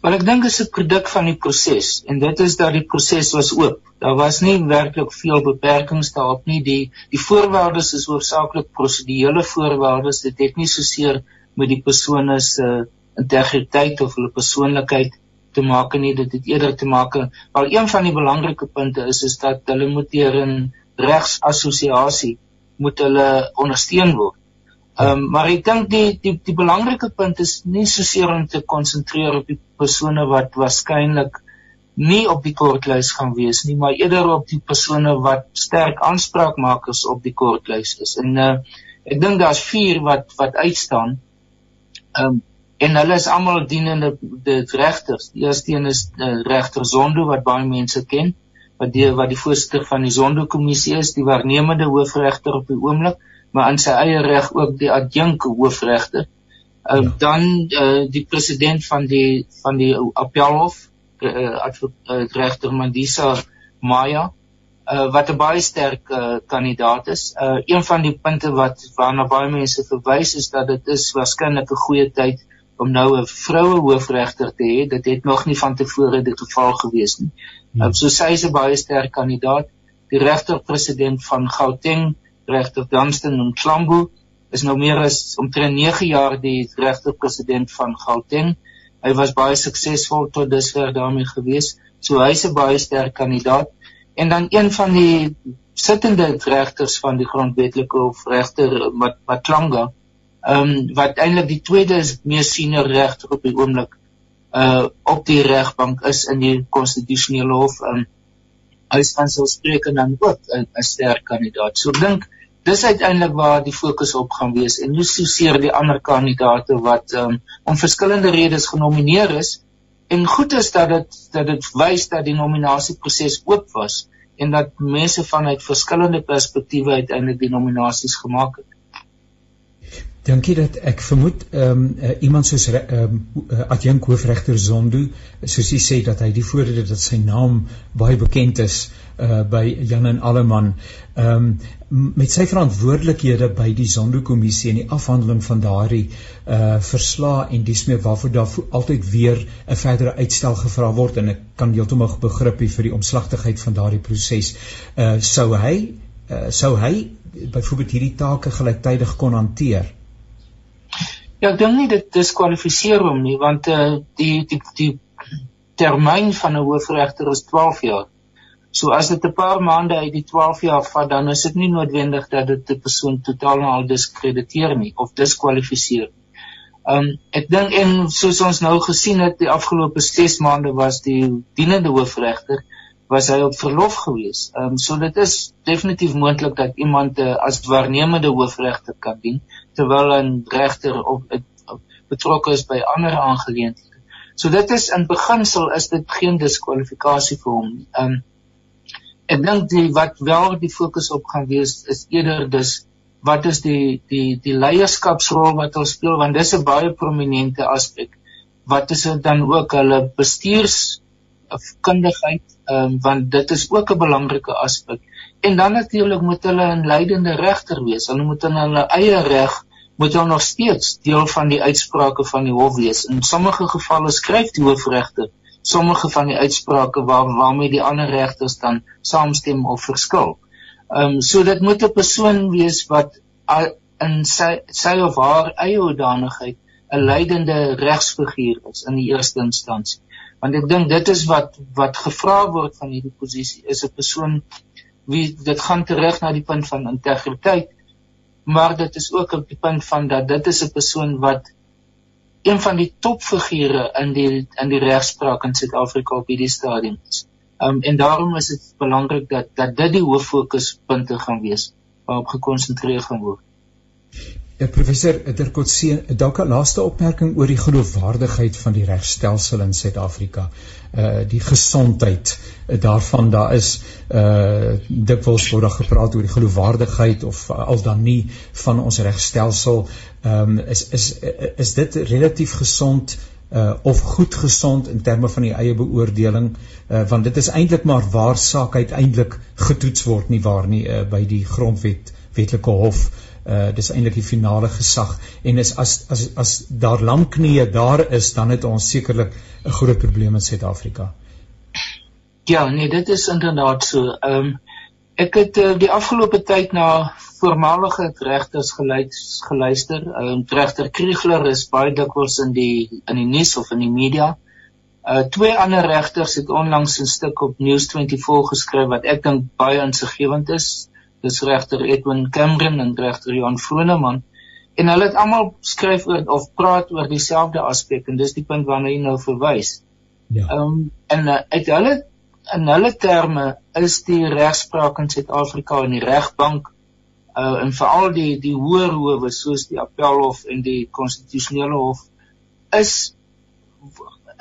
Maar ek dink dit is 'n produk van die proses en dit is dat die proses was oop. Daar was nie werklik veel beperkings daarop nie. Die die voorwaardes is hoofsaaklik prosedurele voorwaardes. Dit het nie soseer met die persone se uh, integriteit of hulle persoonlikheid te maak nie. Dit het eerder te maak wel een van die belangrike punte is is dat hulle moet deur 'n regsassosiasie moet hulle ondersteun word. Ehm um, maar ek dink die die die belangrike punt is nie soseer om te konsentreer op die persone wat waarskynlik nie op die kortlys gaan wees nie, maar eerder op die persone wat sterk aanspraak maak as op die kortlys is. En uh ek dink daar's 4 wat wat uitstaan. Ehm um, en hulle is almal dienende dit regters. Die eerste een is uh, regter Zondo wat baie mense ken, wat die wat die voorsitter van die Zondo kommissie is, die waarnemende hoofregter op die oomblik maar in sy eie reg ook die adjunk hoofregter. Uh, ja. Dan uh, die president van die van die Appelhof, uh, uh, regter Mandisa Maya, uh, wat 'n baie sterk uh, kandidaat is. Uh, een van die punte wat waarna baie mense verwys is dat dit is waarskynlik 'n goeie tyd om nou 'n vroue hoofregter te hê. Dit het nog nie van tevore dit geval gewees nie. Hmm. Uh, so sy is 'n baie sterk kandidaat. Die regter-president van Gauteng, regter Dunstan Mklambo, is nou meer as omtrent 9 jaar die regter-president van Gauteng. Hy was baie suksesvol tot dusver daarmee gewees. So hy's 'n baie sterk kandidaat. En dan een van die sittende regters van die grondwetlike hof regter Matlanga ehm um, wat eintlik die tweede is mees senior regter op die oomblik uh op die regbank is in die konstitusionele hof ehm um, hy staan sou spreek en dan ook 'n sterk kandidaat. So dink dis uiteindelik waar die fokus op gaan wees en nie soseer die ander kandidaate wat um, om verskillende redes genomineer is en goed is dat dit dat dit wys dat die nominasieproses oop was en dat mense vanuit verskillende perspektiewe uiteindelik die nominasies gemaak het. Dankie dat ek vermoed ehm um, uh, iemand soos ehm um, uh, adjunk hoofregter Zondo soos hy sê dat hy die voordele dat sy naam baie bekend is uh by Jan en Alleman ehm um, met sy verantwoordelikhede by die Zondo kommissie en die afhandeling van daardie uh verslae en dis meer waarvoor daar altyd weer 'n verdere uitstel gevra word en ek kan heeltemal begrip hê vir die omslagtigheid van daardie proses uh sou hy uh, sou hy byvoorbeeld hierdie take gelyktydig kon hanteer Ja, ek dink nie dit diskwalifiseer hom nie want uh, die die die termyn van 'n hoofregter is 12 jaar. So as dit 'n paar maande uit die 12 jaar vat, dan is dit nie noodwendig dat dit 'n persoon totaal en al diskrediteer nie of diskwalifiseer. Um ek dink en soos ons nou gesien het die afgelope 6 maande was die dienende hoofregter was hy op verlof gewees. Um so dit is definitief moontlik dat iemand uh, as waarnemende hoofregter kan dien terwyl 'n regter op, op betrokke is by ander aangeleenthede. So dit is in beginsel is dit geen diskwalifikasie vir hom. Um ek dink die wat wel die fokus op gaan wees is eerder dus wat is die die die leierskapsrol wat hulle speel want dis 'n baie prominente aspek. Wat is dit dan ook hulle bestuurs kundigheid um, want dit is ook 'n belangrike aspek. En dan natuurlik moet hulle 'n leidende regter wees. Hulle moet in hulle eie reg moet hulle nog steeds deel van die uitsprake van die hof wees. In sommige gevalle skryf die hoofregter sommige van die uitsprake waar waarmee die ander regters dan saamstem of verskil. Ehm um, so dit moet 'n persoon wees wat in sy sy of haar eie hoedanigheid 'n leidende regsfiguur is in die eerste instansie. Want ek dink dit is wat wat gevra word van hierdie posisie is 'n persoon wie dit gaan terug na die punt van integriteit maar dit is ook op die punt van dat dit is 'n persoon wat een van die topfigure in die in die regspraak in Suid-Afrika op hierdie stadium is. Um en daarom is dit belangrik dat dat dit die hooffokuspunte gaan wees waarop gekonsentreer gaan word. Ja, professor Terkotse, dalk 'n laaste opmerking oor die geloofwaardigheid van die regstelsel in Suid-Afrika. Uh die gesondheid daarvan, daar is uh dikwels word daar gepraat oor die geloofwaardigheid of al dan nie van ons regstelsel. Ehm um, is is is dit relatief gesond uh of goed gesond in terme van die eie beoordeling uh want dit is eintlik maar waar saak uiteindelik getoets word nie waar nie uh, by die grondwet wetlike hof dis eintlik die finale gesag en is as as as daar lang knieë daar is dan het ons sekerlik 'n groot probleem in Suid-Afrika. Ja, nee, dit is inderdaad so. Ehm um, ek het uh, die afgelope tyd na voormalige regters geluister. Ehm um, regter Kriegler is baie dikwels in die in die nuus of in die media. Uh twee ander regters het onlangs 'n stuk op News24 geskryf wat ek dink baie insiggewend is dis regter Edwin Cameron en regter Johan Vroneman en hulle het almal skryf oor of praat oor dieselfde aspek en dis die punt waarna jy nou verwys. Ja. Ehm um, en uh, uit hulle in hulle terme is die regspraak in Suid-Afrika en die regbank uh en veral die die hoër howe soos die appelhof en die konstitusionele hof is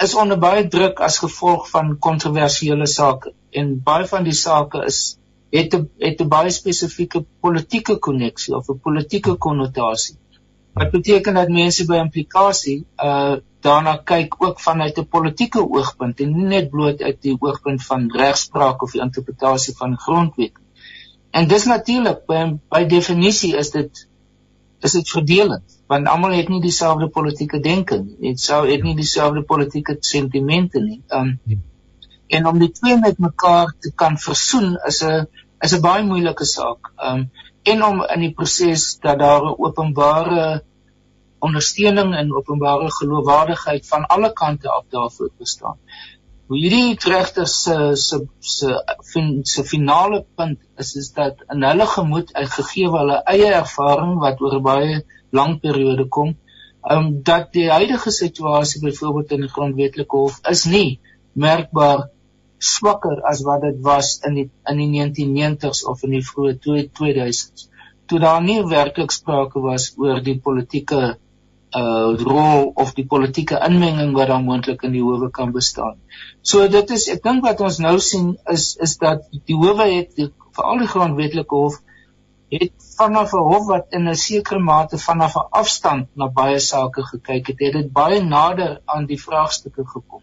is onder baie druk as gevolg van kontroversiële sake en baie van die sake is het 'n het 'n baie spesifieke politieke koneksie of 'n politieke konnotasie. Wat beteken dat mense by implikasie uh daarna kyk ook vanuit 'n politieke oogpunt en nie net bloot uit die oogpunt van regspraak of die interpretasie van grondwet. En dis natuurlik by by definisie is dit is dit verdelend want almal het nie dieselfde politieke denke nie. Dit sou het nie dieselfde politieke sentimente nie. Um ja. En om die twee met mekaar te kan versoen is 'n is 'n baie moeilike saak. Um en om in die proses dat daar 'n openbare ondersteuning en openbare geloofwaardigheid van alle kante af daarvoor bestaan. Hoe hierdie regter se se se se finale punt is is dat in hulle gemoed gegee hulle eie ervaring wat oor baie lang periode kom, um dat die huidige situasie byvoorbeeld in die grondwetlike hof is nie merkbaar swakker as wat dit was in die in die 1990s of in die vroeë 2000s toe daar nie werklik sprake was oor die politieke uh rol of die politieke inmenging wat daar moontlik in die howe kan bestaan. So dit is ek dink wat ons nou sien is is dat die howe het veral die grondwetlike hof het vanaf 'n hof wat in 'n sekere mate vanaf 'n afstand na baie sake gekyk het, het dit baie nader aan die vraagstukke gekom.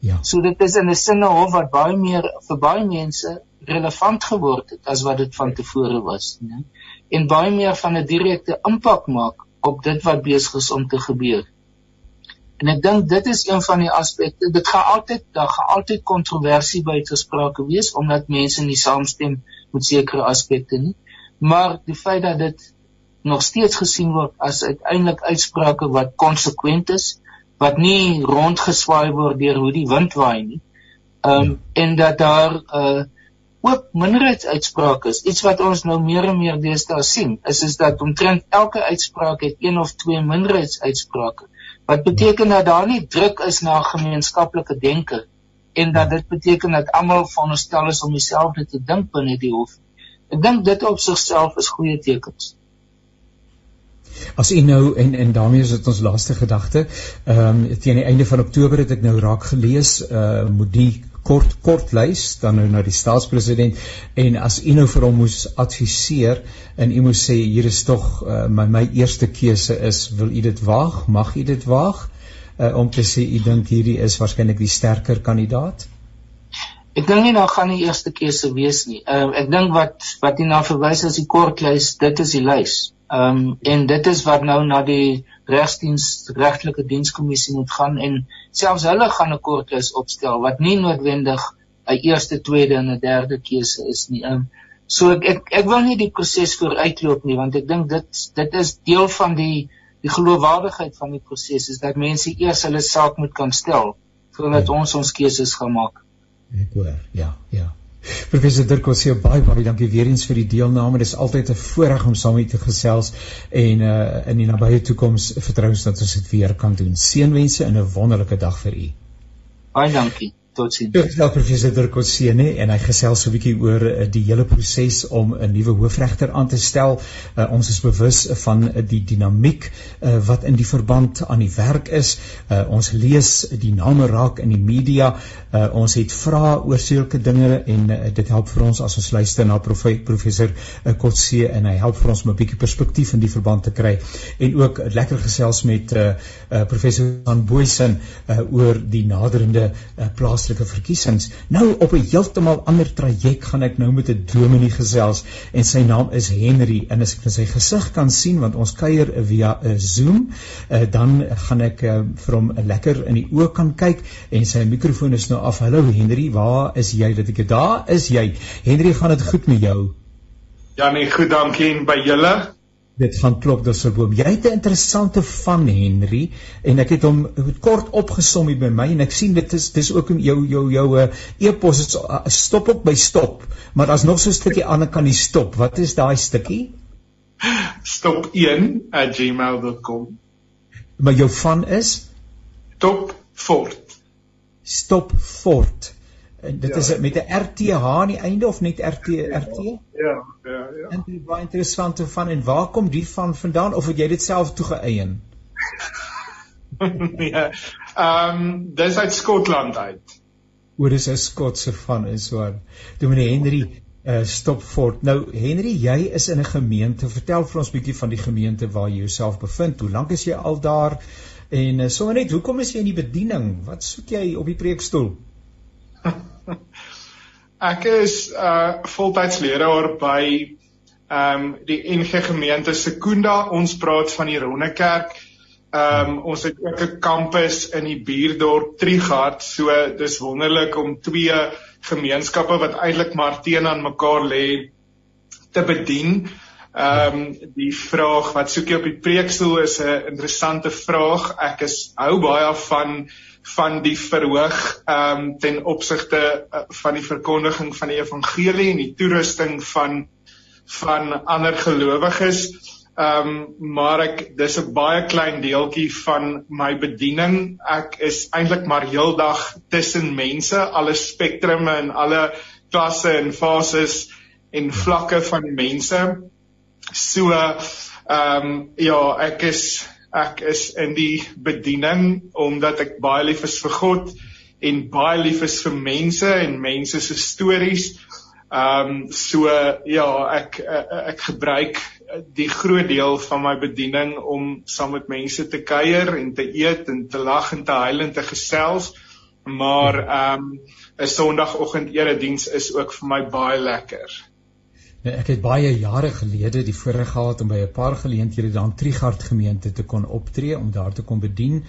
Ja. So dit is in 'n sin 'n hof wat baie meer vir baie mense relevant geword het as wat dit van tevore was, né? En baie meer van 'n direkte impak maak op dit wat besig is om te gebeur. En ek dink dit is een van die aspekte. Dit gaan altyd daar gaan altyd kontroversie by gesprake wees omdat mense nie saamstem met sekere aspekte nie. Maar die feit dat dit nog steeds gesien word as uiteindelik uitsprake wat konsekwent is, wat nie rondgeswaai word deur hoe die wind waai nie. Ehm um, en dat daar uh ook minderheidsuitsprake is. Iets wat ons nou meer en meer deesdae sien, is is dat omtrent elke uitspraak het een of twee minderheidsuitsprake. Wat beteken dat daar nie druk is na gemeenskaplike denke en dat dit beteken dat almal veronderstel is om dieselfde te dink binne die hof. Ek dink dit op sigself is goeie tekens. As u nou en en daarmee is dit ons laaste gedagte. Ehm um, teen die einde van Oktober het ek nou raak gelees, uh moet die kort kort lys dan nou na die staatspresident en as u nou vir hom moes adviseer en u moes sê hier is tog uh, my my eerste keuse is wil u dit waag? Mag u dit waag? Uh om te sê u dink hierdie is waarskynlik die sterker kandidaat? Ek dink nie daar gaan die eerste keuse wees nie. Ehm uh, ek dink wat wat u na verwys as die kort lys, dit is die lys. Ehm um, en dit is wat nou na die regsdiens regtelike dienskommissie moet gaan en selfs hulle gaan 'n kortlys opstel wat nie noodwendig 'n eerste, tweede en 'n derde keuse is nie. Ehm um, so ek, ek ek wil nie die proses vooruitloop nie want ek dink dit dit is deel van die die geloofwaardigheid van die proses is dat mense eers hulle saak moet kan stel voordat ja. ons ons keuses gaan maak. Ek hoor. Ja, ja. Professor Dirk ons sê baie baie dankie weer eens vir die deelname. Dit is altyd 'n voorreg om saam met u te gesels en uh in die nabye toekoms vertrou ons dat ons dit weer kan doen. Seënwense en 'n wonderlike dag vir u. Baie dankie. Totsiens. Dit is professor Dirk Ossene en hy gesels so 'n bietjie oor uh, die hele proses om 'n nuwe hoofregter aan te stel. Uh, ons is bewus van die dinamiek uh, wat in die verband aan die werk is. Uh, ons lees die name raak in die media. Uh, ons het vrae oor sulke dinge en uh, dit help vir ons as ons luister na prof, professor uh, Kotse en hy help vir ons om 'n bietjie perspektief in die verband te kry en ook lekker gesels met uh, uh, professor van Booysen uh, oor die naderende uh, plaas plaaslike verkiesings. Nou op 'n heeltemal ander traject gaan ek nou met 'n dominee gesels en sy naam is Henry en as ek sy gesig kan sien want ons kuier via 'n Zoom, uh, dan gaan ek uh, vir hom lekker in die oë kan kyk en sy mikrofoon is nou af. Hallo Henry, waar is jy? Dat ek daar is jy. Henry, gaan dit goed met jou? Ja nee, goed, dankie en by julle? Dit gaan klop Dusselboom. Jy het 'n interessante van Henry en ek het hom kort opgesom hier by my en ek sien dit is dis ook in jou jou jou uh, e-pos is uh, stop op by stop, maar daar's nog so 'n stukkie ander kan die stop. Wat is daai stukkie? stop1@gmail.com. Maar jou van is stop fort. Stop fort. En dit ja, is met 'n RTH aan die einde of net RT RT? Ja, ja, ja. En dit baie interessant van en waar kom die van vandaan of het jy dit self toegeëien? ja. Ehm um, dis uit Skotland uit. Oor dis 'n Skotse van is so. Dominee Henry, uh Stopfort. Nou Henry, jy is in 'n gemeente. Vertel vir ons bietjie van die gemeente waar jy jouself bevind. Hoe lank is jy al daar? En uh, sommer net, hoekom is jy in die bediening? Wat soek jy op die preekstoel? Ek is uh voltyds leraar by ehm um, die NG gemeente Sekunda. Ons praat van die Ronnekerk. Ehm um, ons het ook 'n kampus in die buurdorp Trigard. So dis wonderlik om twee gemeenskappe wat eintlik maar teenoor mekaar lê te bedien. Ehm um, die vraag wat soek jy op die preekstoel is 'n interessante vraag. Ek is hou baie van van die verhoog ehm um, ten opsigte uh, van die verkondiging van die evangelie en die toerusting van van ander gelowiges. Ehm um, maar ek dis 'n baie klein deeltjie van my bediening. Ek is eintlik maar heeldag tussen mense, alle spektrums en alle klasse en fases en vlakke van mense. So ehm um, ja, ek is ek is in die bediening omdat ek baie lief is vir God en baie lief is vir mense en mense se stories. Ehm um, so ja, ek ek gebruik die groot deel van my bediening om saam met mense te kuier en te eet en te lag en te huil en te gesels. Maar ehm um, 'n Sondagoggend erediens is ook vir my baie lekker. Ja, ek het baie jare gelede die voorreg gehad om by 'n paar geleenthede dan Trigard gemeente te kon optree om daar te kon bedien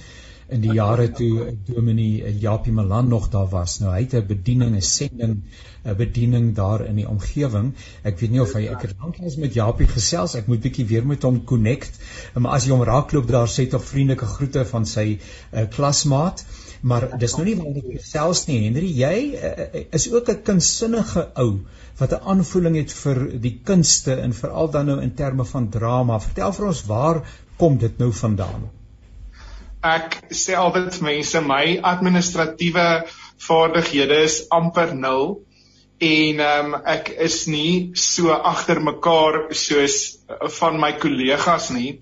in die jare toe Dominee Japie Malan nog daar was. Nou hy het 'n bediening, 'n sending, 'n bediening daar in die omgewing. Ek weet nie of hy ek het lanklaas met Japie gesels. Ek moet bietjie weer met hom connect. Maar as jy hom raakloop daar sê tog vriendelike groete van sy uh, klasmaat. Maar dis nou nie waar ek gesels nie. Henry, jy uh, is ook 'n kunsinnige ou wat 'n aanvoeling het vir die kunste en veral dan nou in terme van drama. Vertel vir ons waar kom dit nou vandaan? ek sê altyd mense my administratiewe vaardighede is amper nul en um, ek is nie so agter mekaar soos van my kollegas nie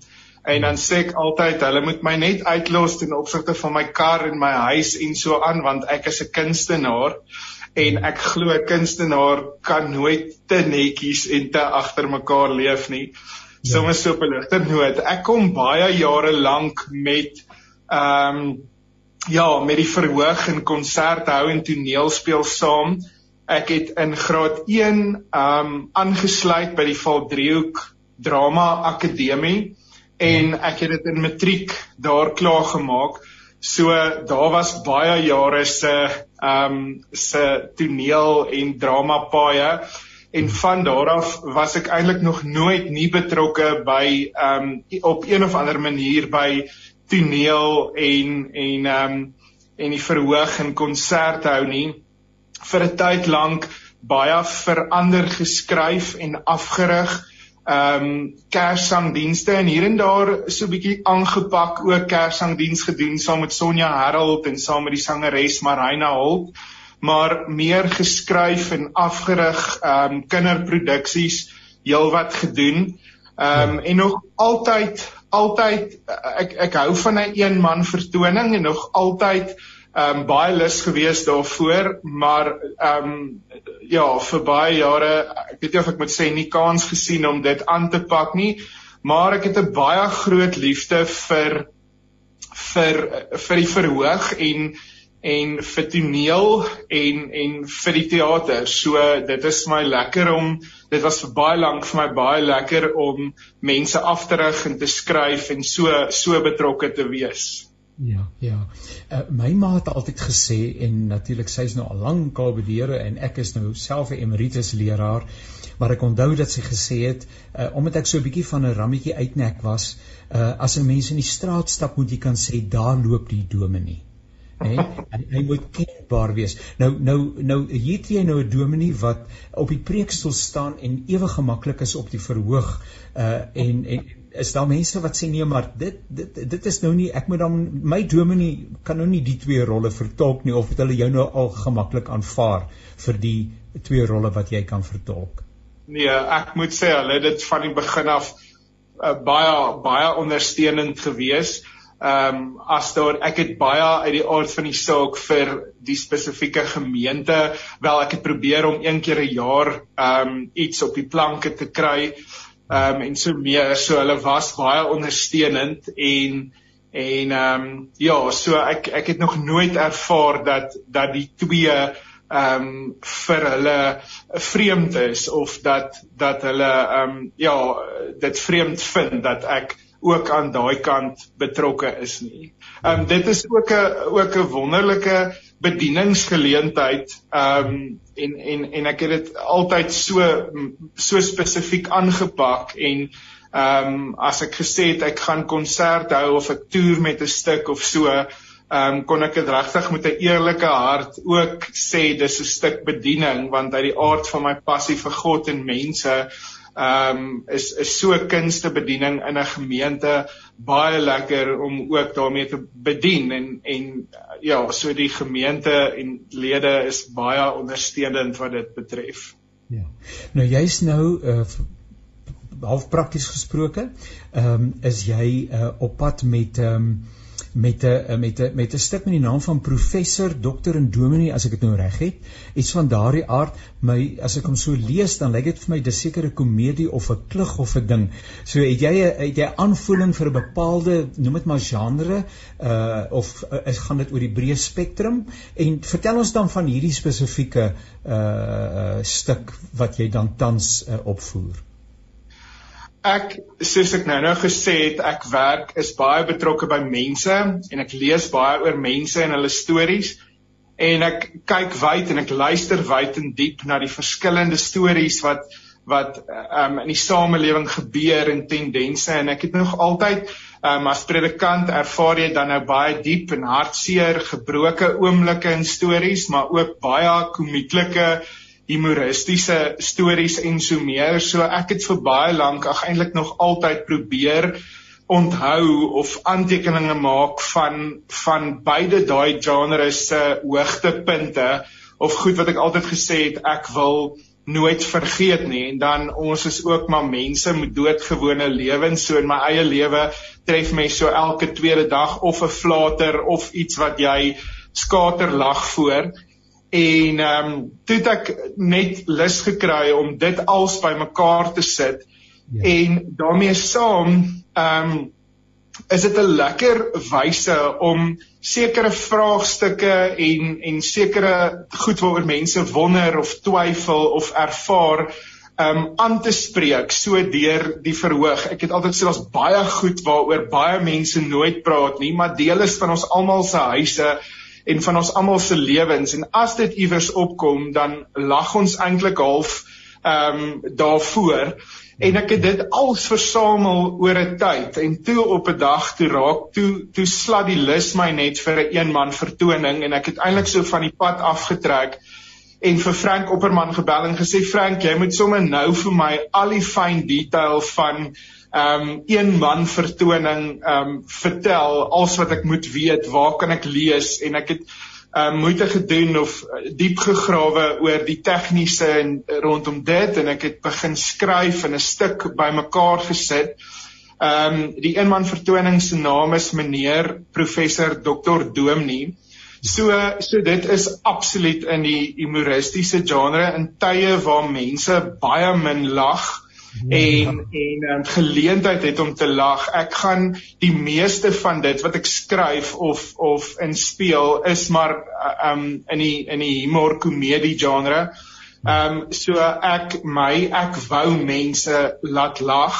en dan sê ek altyd hulle moet my net uitlos ten opsigte van my kar en my huis en so aan want ek is 'n kunstenaar en ek glo 'n kunstenaar kan nooit te netjies en te agter mekaar leef nie. Ja. Soms so op 'n ligter noot. Ek kom baie jare lank met ehm um, ja, met die verhoog en konserte hou en toneel speel saam. Ek het in graad 1 ehm um, aangesluit by die Valdriehoek Drama Akademie en ek het dit in matriek daar klaar gemaak. So daar was baie jare se ehm um, se toneel en drama paaie. En van daar af was ek eintlik nog nooit nie betrokke by ehm um, op een of ander manier by toneel en en ehm um, en die verhoog en konserte hou nie. Vir 'n tyd lank baie verander geskryf en afgerig ehm um, kerssangdienste en hier en daar so 'n bietjie aangepak ook kerssangdiens gedoen saam met Sonja Harold en saam met die sangeres Marina Holt maar meer geskryf en afgerig ehm um, kinderproduksies heelwat gedoen. Ehm um, en nog altyd altyd ek ek hou van 'n een, man vertoning en nog altyd um, baie lus gewees daarvoor maar ehm um, ja vir baie jare ek weet nie of ek moet sê nie kans gesien om dit aan te pak nie maar ek het 'n baie groot liefde vir vir vir die verhoog en en vir toneel en en vir die teater. So dit is my lekker om dit was vir baie lank vir my baie lekker om mense af te rig en te skryf en so so betrokke te wees. Ja, ja. Uh, my ma het altyd gesê en natuurlik sy's nou al lank al bedeure en ek is nou self 'n emeritus leraar, maar ek onthou dat sy gesê het uh, omdat ek so 'n bietjie van 'n rammetjie uitnek was, uh, as 'n mens in die straat stap moet jy kan sê daar loop die dominee. Hè? En hy moet kenbaar wees. Nou nou nou hier het jy nou 'n dominee wat op die preekstoel staan en ewe gemaklik is op die verhoog uh en en is daar mense wat sê nee maar dit dit dit is nou nie ek moet dan my dominee kan nou nie die twee rolle vertolk nie of het hulle jou nou al gemaklik aanvaar vir die twee rolle wat jy kan vertolk? Nee ek moet sê hulle dit van die begin af uh, baie baie ondersteunend geweest ehm um, as daar ek het baie uit die aard van die saak vir die spesifieke gemeente wel ek het probeer om een keer 'n jaar ehm um, iets op die planke te kry. ehm um, en so meer so hulle was baie ondersteunend en en ehm um, ja so ek ek het nog nooit ervaar dat dat die twee ehm um, vir hulle vreemd is of dat dat hulle ehm um, ja dit vreemd vind dat ek ook aan daai kant betrokke is nie. Ehm um, dit is ook 'n ook 'n wonderlike bedieningsgeleentheid ehm um, en en en ek het dit altyd so so spesifiek aangepak en ehm um, as ek gesê het ek gaan konsert hou of ek toer met 'n stuk of so ehm um, kon ek dit regtig met 'n eerlike hart ook sê dis 'n stuk bediening want uit die aard van my passie vir God en mense ehm um, is is so kunstebediening in 'n gemeente baie lekker om ook daarmee te bedien en en ja, so die gemeente en lede is baie ondersteunend wat dit betref. Ja. Nou jy's nou uh half prakties gesproke, ehm um, is jy uh op pad met ehm um, met 'n met 'n met 'n stuk met die naam van professor dokter en dominee as ek dit nou reg het iets van daardie aard my as ek hom so lees dan lyk dit vir my dis sekere komedie of 'n klug of 'n ding. So het jy het jy aanvoeling vir 'n bepaalde noem dit maar genre uh of uh, is gaan dit oor die breë spektrum en vertel ons dan van hierdie spesifieke uh, uh stuk wat jy dan tans uh, opvoer ek soos ek nou nou gesê het, ek werk is baie betrokke by mense en ek lees baie oor mense en hulle stories. En ek kyk wyd en ek luister wyd en diep na die verskillende stories wat wat um, in die samelewing gebeur en tendense. En ek het nog altyd um, as predikant ervaar jy dan nou baie diep en hartseer gebroke oomblikke in stories maar ook baie komieklike humoristiese stories en so meer. So ek het vir baie lank ag eintlik nog altyd probeer onthou of aantekeninge maak van van beide daai genres se hoogtepunte of goed wat ek altyd gesê het ek wil nooit vergeet nie en dan ons is ook maar mense met doodgewone lewens so in my eie lewe tref my so elke tweede dag of 'n flater of iets wat jy skater lag voor en ehm um, toe het ek net lus gekry om dit als bymekaar te sit ja. en daarmee saam ehm um, is dit 'n lekker wyse om sekere vraagstukke en en sekere goed waaroor mense wonder of twyfel of ervaar um aan te spreek so deur die verhoog. Ek het altyd sê daar's baie goed waaroor baie mense nooit praat nie, maar deel is van ons almal se huise en van ons almal se lewens. En as dit iewers opkom dan lag ons eintlik half ehm um, daarvoor. En ek het dit als versamel oor 'n tyd. En toe op 'n dag toe raak toe toe slat die lus my net vir 'n een eenman vertoning. En ek het eintlik so van die pad afgetrek en vir Frank Opperman gebel en gesê Frank jy moet sommer nou vir my al die fyn detail van um een man vertoning um vertel als wat ek moet weet, waar kan ek lees en ek het um moeite gedoen of uh, diep gegrawe oor die tegniese en rondom dit en ek het begin skryf en 'n stuk bymekaar gesit. Um die een man vertoning se naam is meneer professor Dr Doomnie. So so dit is absoluut in die humoristiese genre in tye waar mense baie min lag en en um, geleentheid het om te lag. Ek gaan die meeste van dit wat ek skryf of of inspeel is maar um in die in die humor komedie genre. Um so ek my ek wou mense laat lag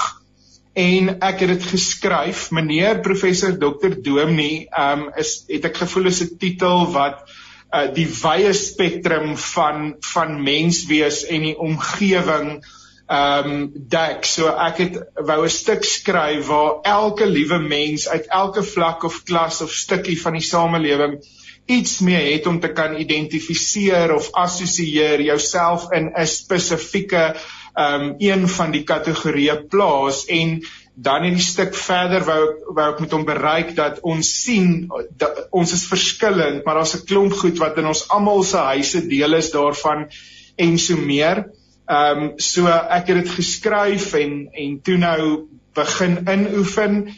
en ek het dit geskryf. Meneer professor Dr Doomnie um is het ek gevoel is 'n titel wat uh die wye spektrum van van menswees en die omgewing ehm um, dek. So ek het wou 'n stuk skryf waar elke liewe mens uit elke vlak of klas of stukkie van die samelewing iets mee het om te kan identifiseer of assosieer jouself in 'n spesifieke ehm um, een van die kategorieë plaas en dan in die stuk verder wou wou ek met hom bereik dat ons sien dat ons is verskillend maar daar's 'n klomp goed wat in ons almal se huise deel is daarvan en so meer. Ehm um, so ek het dit geskryf en en toe nou begin inoefen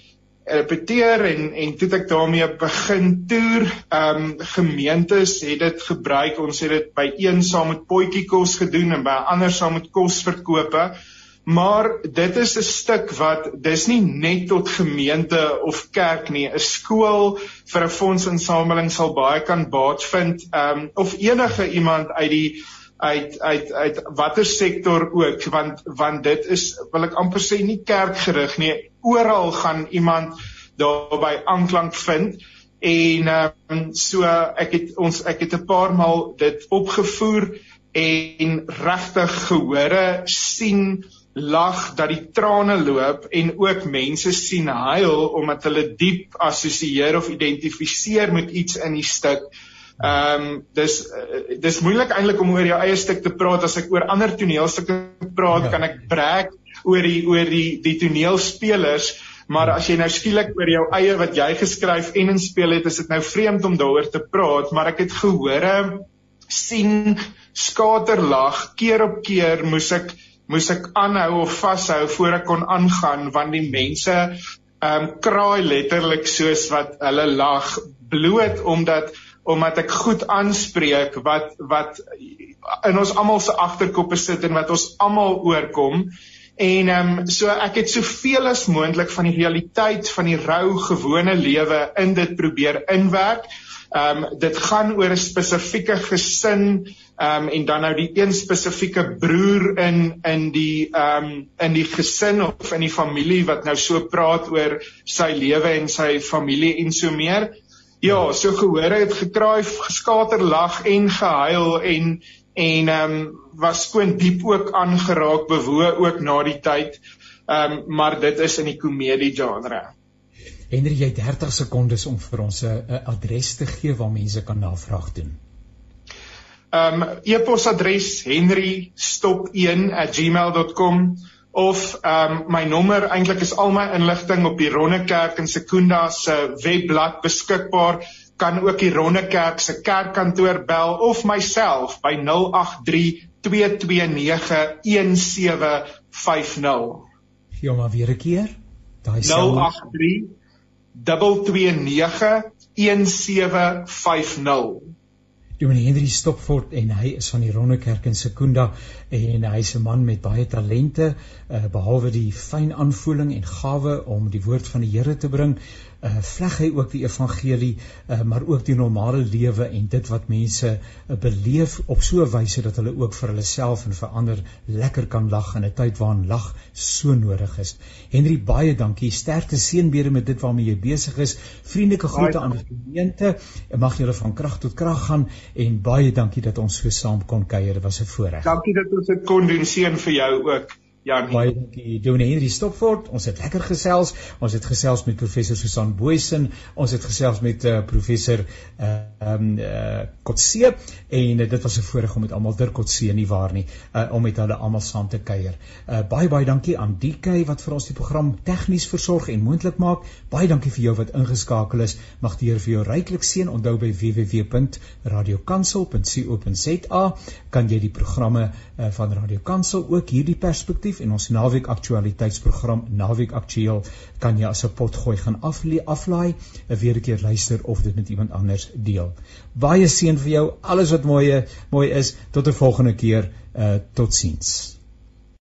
repeteer en en toe ek daarmee begin toer. Ehm um, gemeentes het dit gebruik. Ons het dit by een saam met potjie kos gedoen en by ander saam met kos verkope. Maar dit is 'n stuk wat dis nie net tot gemeente of kerk nie. 'n Skool vir 'n fondsinsameling sal baie kan baat vind. Ehm um, of enige iemand uit die uit uit uit watter sektor ook want want dit is wil ek amper sê nie kerkgerig nie. Oral gaan iemand daarby aanklank vind en um, so ek het ons ek het 'n paar maal dit opgevoer en regtig gehore sien lag dat die trane loop en ook mense sien huil omdat hulle diep assosieer of identifiseer met iets in die stuk Ehm um, dis uh, dis moeilik eintlik om oor jou eie stuk te praat. As ek oor ander toneelstukke praat ja. kan ek brag oor die oor die die toneelspelers. Maar as jy nou skielik oor jou eie wat jy geskryf en inspel het is dit nou vreemd om daaroor te praat. Maar ek het gehore sien skaterlag keer op keer moes ek moes ek aanhou of vashou voor ek kon aangaan want die mense ehm um, kraai letterlik soos wat hulle lag bloot omdat omdat ek goed aanspreek wat wat in ons almal se agterkoppe sit en wat ons almal oorkom. En ehm um, so ek het soveel as moontlik van die realiteit van die rou gewone lewe in dit probeer inwerk. Ehm um, dit gaan oor 'n spesifieke gesin ehm um, en dan nou die een spesifieke broer in in die ehm um, in die gesin of in die familie wat nou so praat oor sy lewe en sy familie en so meer. Ja, so gehoor het gekraai, geskater, lag en gehuil en en ehm um, was skoon diep ook aangeraak bewoe ook na die tyd. Ehm um, maar dit is in die komedie genre. Henry, jy 30 sekondes om vir ons 'n adres te gee waar mense kan navraag doen. Ehm um, e-posadres henry.stop1@gmail.com of ehm um, my nommer eintlik is al my inligting op die Ronnekerk in Sekunda se webblad beskikbaar. Kan ook die Ronnekerk se kerkkantoor bel of myself by 083 2291750 Ja maar weer 'n keer. Daai 083 2291750 Dominee Henry Stopford en hy is van die Ronnekerk in Sekunda en hy's 'n man met baie talente uh, behalwe die fyn aanvoeling en gawe om die woord van die Here te bring uh, vleg hy ook die evangelie uh, maar ook die normale lewe en dit wat mense uh, beleef op so 'n wyse dat hulle ook vir hulle self en vir ander lekker kan lag in 'n tyd waarin lag so nodig is. Henry baie dankie. Sterkte seënbede met dit waarmee jy besig is. Vriendelike groete aan die gemeente. Mag julle van krag tot krag gaan en baie dankie dat ons so saam kon kuier. Dit was 'n voorreg. Dankie dat ons dit kon doen. Seën vir jou ook. Ja, nee. baie dankie Dominee Henry Stopford. Ons het lekker gesels. Ons het gesels met professor Susan Boysen. Ons het gesels met uh, professor ehm uh, um, uh, Kotse en uh, dit was 'n voorreg om met almal Dirk Kotse nie waar nie uh, om met hulle almal saam te kuier. Uh, baie baie dankie aan DK wat vir ons die program tegnies versorg en moontlik maak. Baie dankie vir jou wat ingeskakel is. Mag die Here vir jou ryklik seën. Onthou by www.radiokansel.co.za kan jy die programme uh, van Radio Kansel ook hierdie perspektief perspektief en ons naweek aktualiteitsprogram Naweek Aktueel kan jy as 'n pot gooi gaan aflaai, 'n weer 'n keer luister of dit met iemand anders deel. Baie seën vir jou, alles wat mooi mooi is. Tot 'n volgende keer. Uh totsiens.